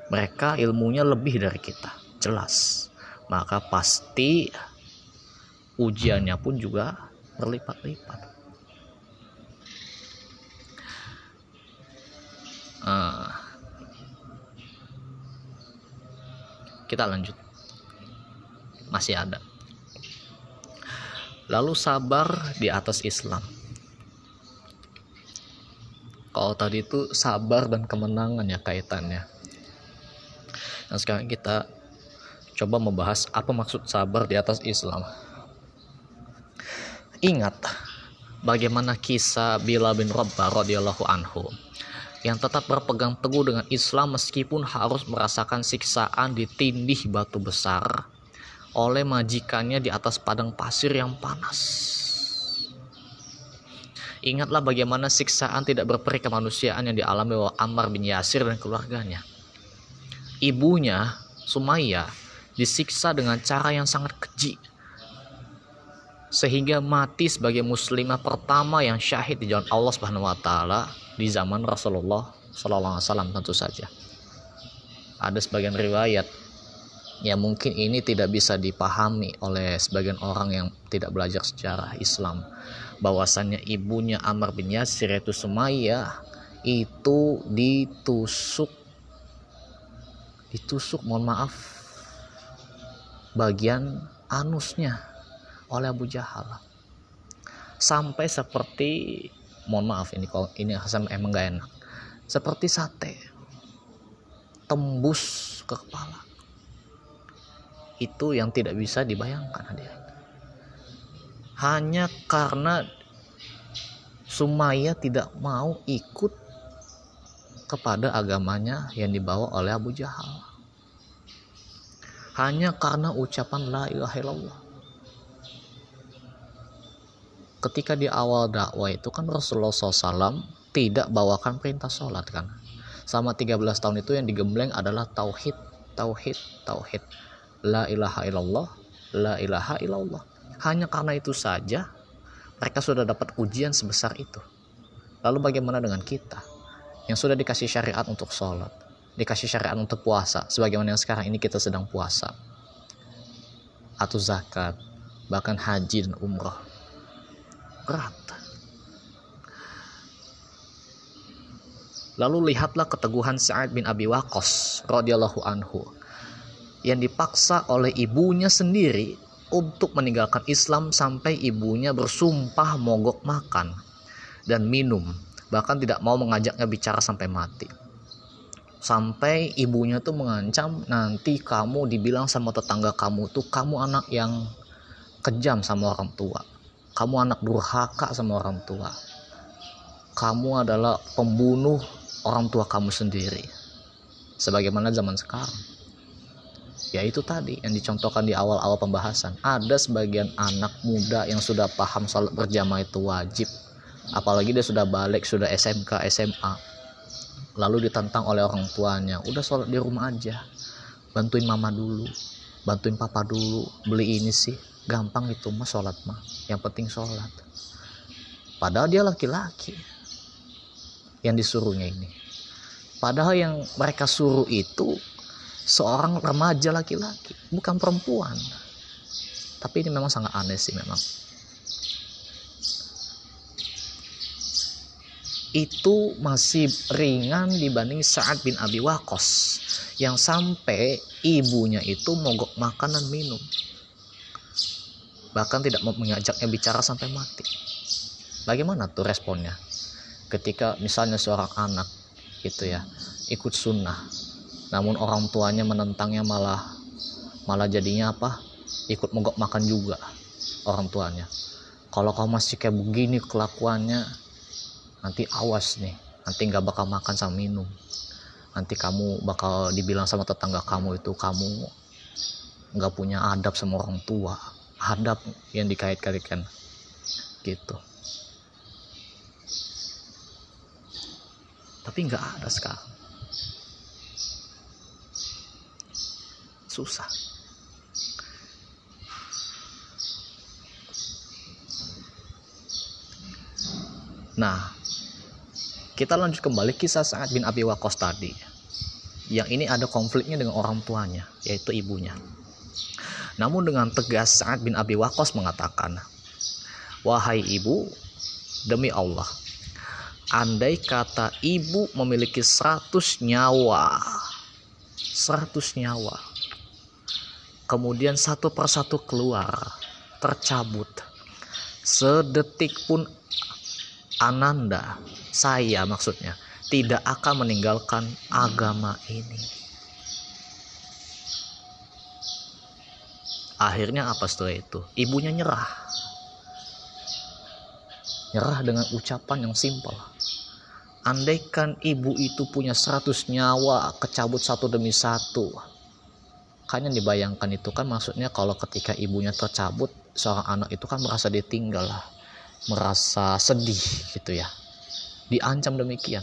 Mereka ilmunya lebih dari kita. Jelas. Maka pasti ujiannya pun juga berlipat-lipat. Uh, kita lanjut. Masih ada. Lalu sabar di atas Islam. Kalau tadi itu sabar dan kemenangan ya kaitannya. Nah sekarang kita coba membahas apa maksud sabar di atas Islam. Ingat bagaimana kisah Bila bin Rabbah radhiyallahu anhu yang tetap berpegang teguh dengan Islam meskipun harus merasakan siksaan ditindih batu besar oleh majikannya di atas padang pasir yang panas. Ingatlah bagaimana siksaan tidak berperi kemanusiaan yang dialami oleh Ammar bin Yasir dan keluarganya. Ibunya, Sumaya, disiksa dengan cara yang sangat keji sehingga mati sebagai muslimah pertama yang syahid di jalan Allah Subhanahu wa taala di zaman Rasulullah Sallallahu Alaihi Wasallam tentu saja. Ada sebagian riwayat yang mungkin ini tidak bisa dipahami oleh sebagian orang yang tidak belajar sejarah Islam. Bahwasannya ibunya Amr bin Yasir yaitu Sumayyah itu ditusuk. Ditusuk mohon maaf bagian anusnya oleh Abu Jahal. Sampai seperti mohon maaf ini kalau ini Hasan emang gak enak. Seperti sate tembus ke kepala. Itu yang tidak bisa dibayangkan hadir hanya karena Sumaya tidak mau ikut kepada agamanya yang dibawa oleh Abu Jahal. Hanya karena ucapan la ilaha illallah ketika di awal dakwah itu kan Rasulullah SAW tidak bawakan perintah sholat kan. Sama 13 tahun itu yang digembleng adalah tauhid tauhid tauhid. La ilaha illallah la ilaha illallah. Hanya karena itu saja mereka sudah dapat ujian sebesar itu. Lalu bagaimana dengan kita yang sudah dikasih syariat untuk sholat dikasih syariat untuk puasa sebagaimana yang sekarang ini kita sedang puasa? Atau zakat bahkan haji dan umrah berat. Lalu lihatlah keteguhan Sa'ad bin Abi Waqqas radhiyallahu anhu yang dipaksa oleh ibunya sendiri untuk meninggalkan Islam sampai ibunya bersumpah mogok makan dan minum bahkan tidak mau mengajaknya bicara sampai mati sampai ibunya tuh mengancam nanti kamu dibilang sama tetangga kamu tuh kamu anak yang kejam sama orang tua kamu anak durhaka sama orang tua. Kamu adalah pembunuh orang tua kamu sendiri. Sebagaimana zaman sekarang. Ya itu tadi yang dicontohkan di awal-awal pembahasan. Ada sebagian anak muda yang sudah paham sholat berjamaah itu wajib. Apalagi dia sudah balik sudah SMK SMA lalu ditantang oleh orang tuanya udah sholat di rumah aja. Bantuin mama dulu bantuin papa dulu. Beli ini sih gampang itu mah sholat mah. Yang penting sholat. Padahal dia laki-laki. Yang disuruhnya ini. Padahal yang mereka suruh itu seorang remaja laki-laki bukan perempuan. Tapi ini memang sangat aneh sih memang. Itu masih ringan dibanding Sa'ad bin Abi Waqqas. Yang sampai ibunya itu mogok makanan minum bahkan tidak mau mengajaknya bicara sampai mati. Bagaimana tuh responnya? Ketika misalnya seorang anak gitu ya ikut sunnah namun orang tuanya menentangnya malah malah jadinya apa? Ikut mogok makan juga orang tuanya. Kalau kamu masih kayak begini kelakuannya nanti awas nih nanti nggak bakal makan sama minum. Nanti kamu bakal dibilang sama tetangga kamu itu kamu nggak punya adab sama orang tua adab yang dikait-kaitkan gitu tapi nggak ada sekarang susah nah kita lanjut kembali kisah Sa'ad bin Abi Waqqas tadi. Yang ini ada konfliknya dengan orang tuanya, yaitu ibunya. Namun dengan tegas Sa'ad bin Abi Waqqas mengatakan, "Wahai ibu, demi Allah, andai kata ibu memiliki 100 nyawa, 100 nyawa, kemudian satu persatu keluar, tercabut, sedetik pun Ananda, saya maksudnya, tidak akan meninggalkan agama ini. Akhirnya apa setelah itu? Ibunya nyerah. Nyerah dengan ucapan yang simpel. Andaikan ibu itu punya 100 nyawa, kecabut satu demi satu. Kan yang dibayangkan itu kan maksudnya kalau ketika ibunya tercabut, seorang anak itu kan merasa ditinggal merasa sedih gitu ya diancam demikian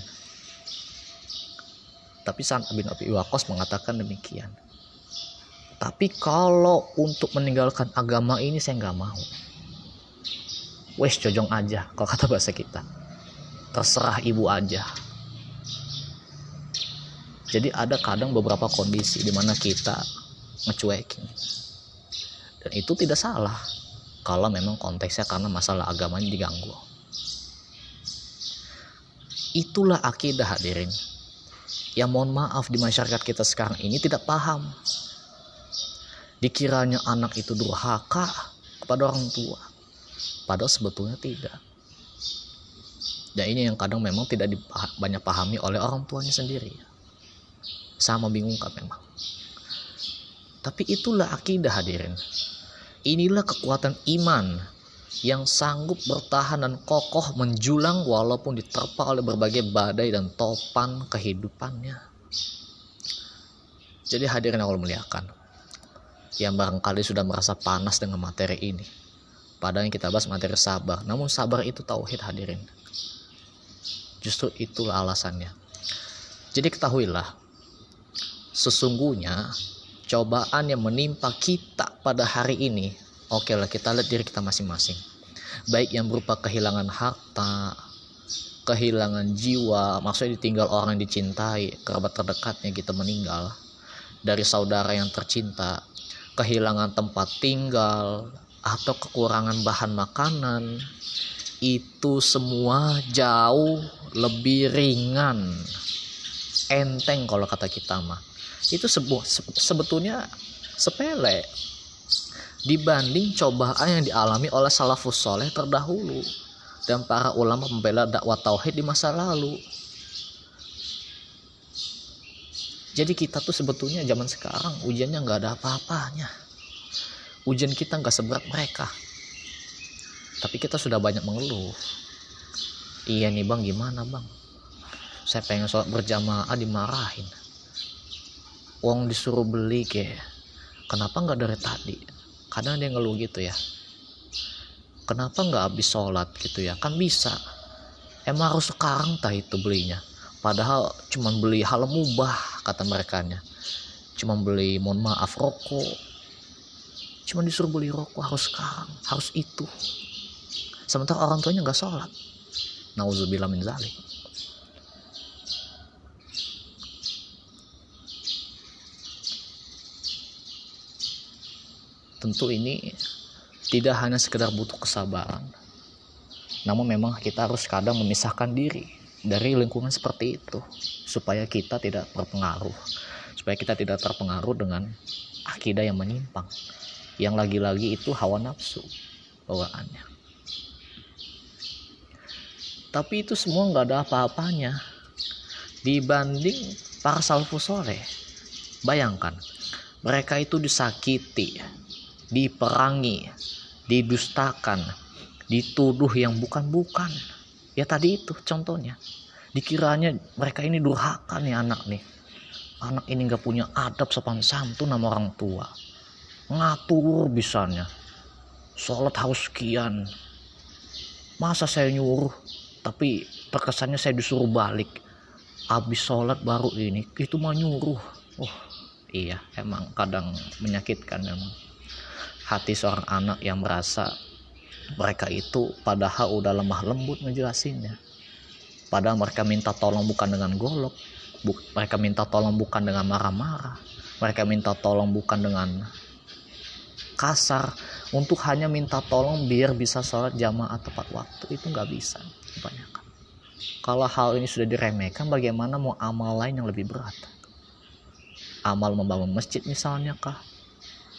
tapi Sa'ad bin Abi Waqqas mengatakan demikian tapi kalau untuk meninggalkan agama ini saya nggak mau wes jojong aja kalau kata bahasa kita terserah ibu aja jadi ada kadang beberapa kondisi di mana kita ngecuekin dan itu tidak salah kalau memang konteksnya karena masalah agamanya diganggu. Itulah akidah hadirin. Ya mohon maaf di masyarakat kita sekarang ini tidak paham. Dikiranya anak itu durhaka kepada orang tua. Padahal sebetulnya tidak. Dan ini yang kadang memang tidak banyak pahami oleh orang tuanya sendiri. Sama bingung kan memang. Tapi itulah akidah hadirin. Inilah kekuatan iman yang sanggup bertahan dan kokoh menjulang walaupun diterpa oleh berbagai badai dan topan kehidupannya. Jadi hadirin Allah muliakan. Yang barangkali sudah merasa panas dengan materi ini. Padahal yang kita bahas materi sabar. Namun sabar itu tauhid hadirin. Justru itulah alasannya. Jadi ketahuilah. Sesungguhnya cobaan yang menimpa kita pada hari ini oke okay lah kita lihat diri kita masing-masing baik yang berupa kehilangan harta kehilangan jiwa maksudnya ditinggal orang yang dicintai kerabat terdekatnya kita meninggal dari saudara yang tercinta kehilangan tempat tinggal atau kekurangan bahan makanan itu semua jauh lebih ringan enteng kalau kata kita mah itu sebuah sebetulnya sepele dibanding cobaan yang dialami oleh salafus soleh terdahulu dan para ulama pembela dakwah tauhid di masa lalu. Jadi kita tuh sebetulnya zaman sekarang ujiannya nggak ada apa-apanya. Ujian kita nggak seberat mereka. Tapi kita sudah banyak mengeluh. Iya nih bang gimana bang? Saya pengen sholat berjamaah dimarahin uang disuruh beli kayak kenapa nggak dari tadi kadang dia ngeluh gitu ya kenapa nggak habis sholat gitu ya kan bisa emang harus sekarang tah itu belinya padahal cuman beli hal mubah kata mereka nya cuma beli mohon maaf rokok. Cuma disuruh beli rokok harus sekarang harus itu. Sementara orang tuanya nggak sholat. Nauzubillah min zalik. Tentu ini tidak hanya sekedar butuh kesabaran. Namun memang kita harus kadang memisahkan diri dari lingkungan seperti itu supaya kita tidak terpengaruh. Supaya kita tidak terpengaruh dengan akidah yang menyimpang yang lagi-lagi itu hawa nafsu bawaannya. Tapi itu semua nggak ada apa-apanya. Dibanding para salafus soleh bayangkan mereka itu disakiti diperangi didustakan dituduh yang bukan-bukan ya tadi itu contohnya. Dikiranya mereka ini durhaka nih anak nih. Anak ini nggak punya adab sopan santun nama orang tua. Ngatur bisanya. Sholat harus sekian masa saya nyuruh tapi terkesannya saya disuruh balik. Habis sholat baru ini itu mah nyuruh. Oh iya emang kadang menyakitkan memang. Hati seorang anak yang merasa mereka itu padahal udah lemah lembut ngejelasinnya. Padahal mereka minta tolong bukan dengan golok mereka minta tolong bukan dengan marah-marah. Mereka minta tolong bukan dengan kasar. Untuk hanya minta tolong biar bisa sholat jamaah tepat waktu itu nggak bisa kebanyakan kalau hal ini sudah diremehkan bagaimana mau amal lain yang lebih berat? Amal membangun masjid misalnya kah?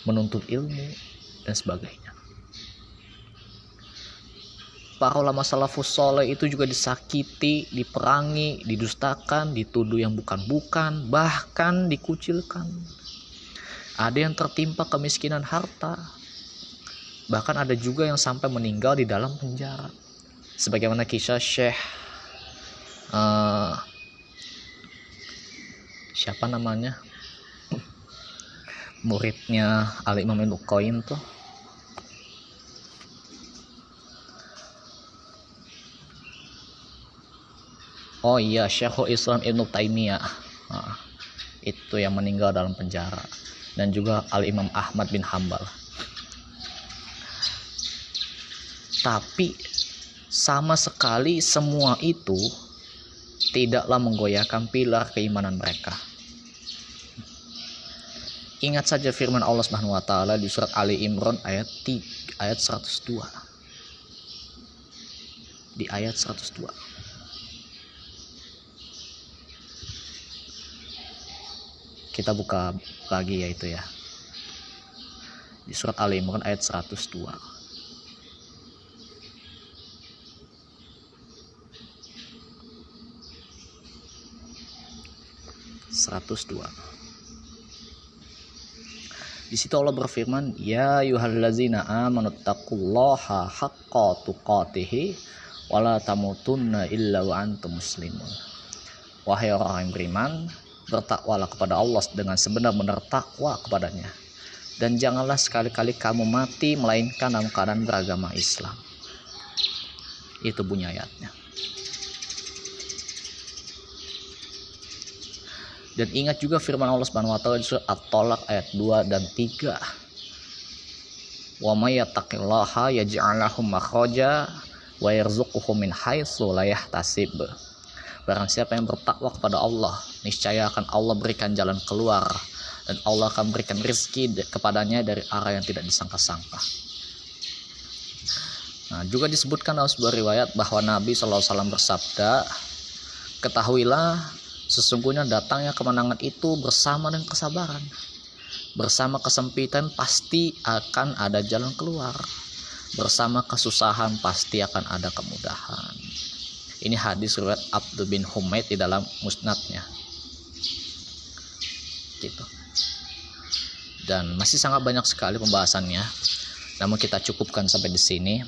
Menuntut ilmu dan sebagainya para ulama salafus soleh itu juga disakiti, diperangi, didustakan, dituduh yang bukan-bukan, bahkan dikucilkan. Ada yang tertimpa kemiskinan harta. Bahkan ada juga yang sampai meninggal di dalam penjara. Sebagaimana kisah Syekh uh, siapa namanya? Muridnya Ali Imam Qayyim tuh oh iya Syekhul Islam Ibnu Taimiyah nah, itu yang meninggal dalam penjara dan juga Al Imam Ahmad bin Hambal tapi sama sekali semua itu tidaklah menggoyahkan pilar keimanan mereka Ingat saja firman Allah Subhanahu wa taala di surat Ali Imran ayat 3, ayat 102. Di ayat 102. Kita buka lagi ya itu ya. Di surat Ali Imran ayat 102 102 di situ Allah berfirman, "Ya ayyuhallazina amanu taqullaha haqqa tuqatih wa la tamutunna illa wa antum muslimun." Wahai orang yang beriman, bertakwalah kepada Allah dengan sebenar-benar takwa kepadanya. Dan janganlah sekali-kali kamu mati melainkan dalam keadaan beragama Islam. Itu bunyi ayatnya. Dan ingat juga firman Allah Subhanahu wa taala di surat At-Talaq ayat 2 dan 3 wa may yattaqillaha yaj'al lahu makhraja wa yarzuquhu min haitsu la Barang siapa yang bertakwa kepada Allah, niscaya akan Allah berikan jalan keluar dan Allah akan berikan rezeki kepadanya dari arah yang tidak disangka-sangka. Nah, juga disebutkan dalam sebuah riwayat bahwa Nabi SAW bersabda, ketahuilah sesungguhnya datangnya kemenangan itu bersama dengan kesabaran. Bersama kesempitan pasti akan ada jalan keluar. Bersama kesusahan pasti akan ada kemudahan. Ini hadis riwayat Abdul bin Humaid di dalam musnadnya. Gitu. Dan masih sangat banyak sekali pembahasannya. Namun kita cukupkan sampai di sini.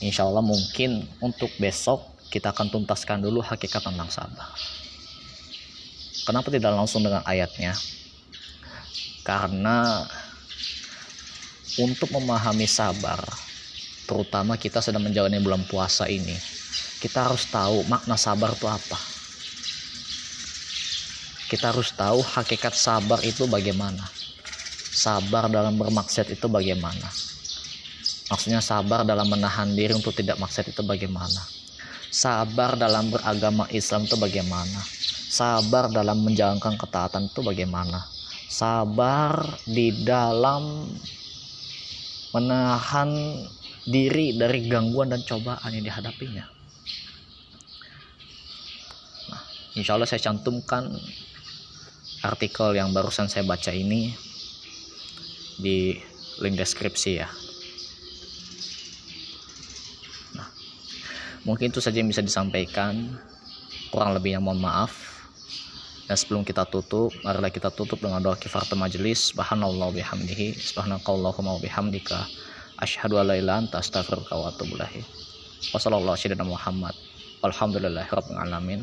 Insya Allah mungkin untuk besok kita akan tuntaskan dulu hakikat tentang sabar. Kenapa tidak langsung dengan ayatnya? Karena untuk memahami sabar, terutama kita sedang menjalani bulan puasa ini, kita harus tahu makna sabar itu apa. Kita harus tahu hakikat sabar itu bagaimana. Sabar dalam bermaksud itu bagaimana. Maksudnya sabar dalam menahan diri untuk tidak maksud itu bagaimana. Sabar dalam beragama Islam itu bagaimana. Sabar dalam menjalankan ketaatan itu bagaimana. Sabar di dalam menahan diri dari gangguan dan cobaan yang dihadapinya. Nah, insya Allah saya cantumkan artikel yang barusan saya baca ini di link deskripsi ya. Nah, mungkin itu saja yang bisa disampaikan. Kurang lebihnya mohon maaf. Dan sebelum kita tutup, marilah kita tutup dengan doa kifaratul majelis. Subhanallah bihamdihi, subhanakallahumma bihamdika, asyhadu an la ilaha anta astaghfiruka wa atubu ilaik. Wassalamualaikum Muhammad. Alhamdulillahirabbil alamin.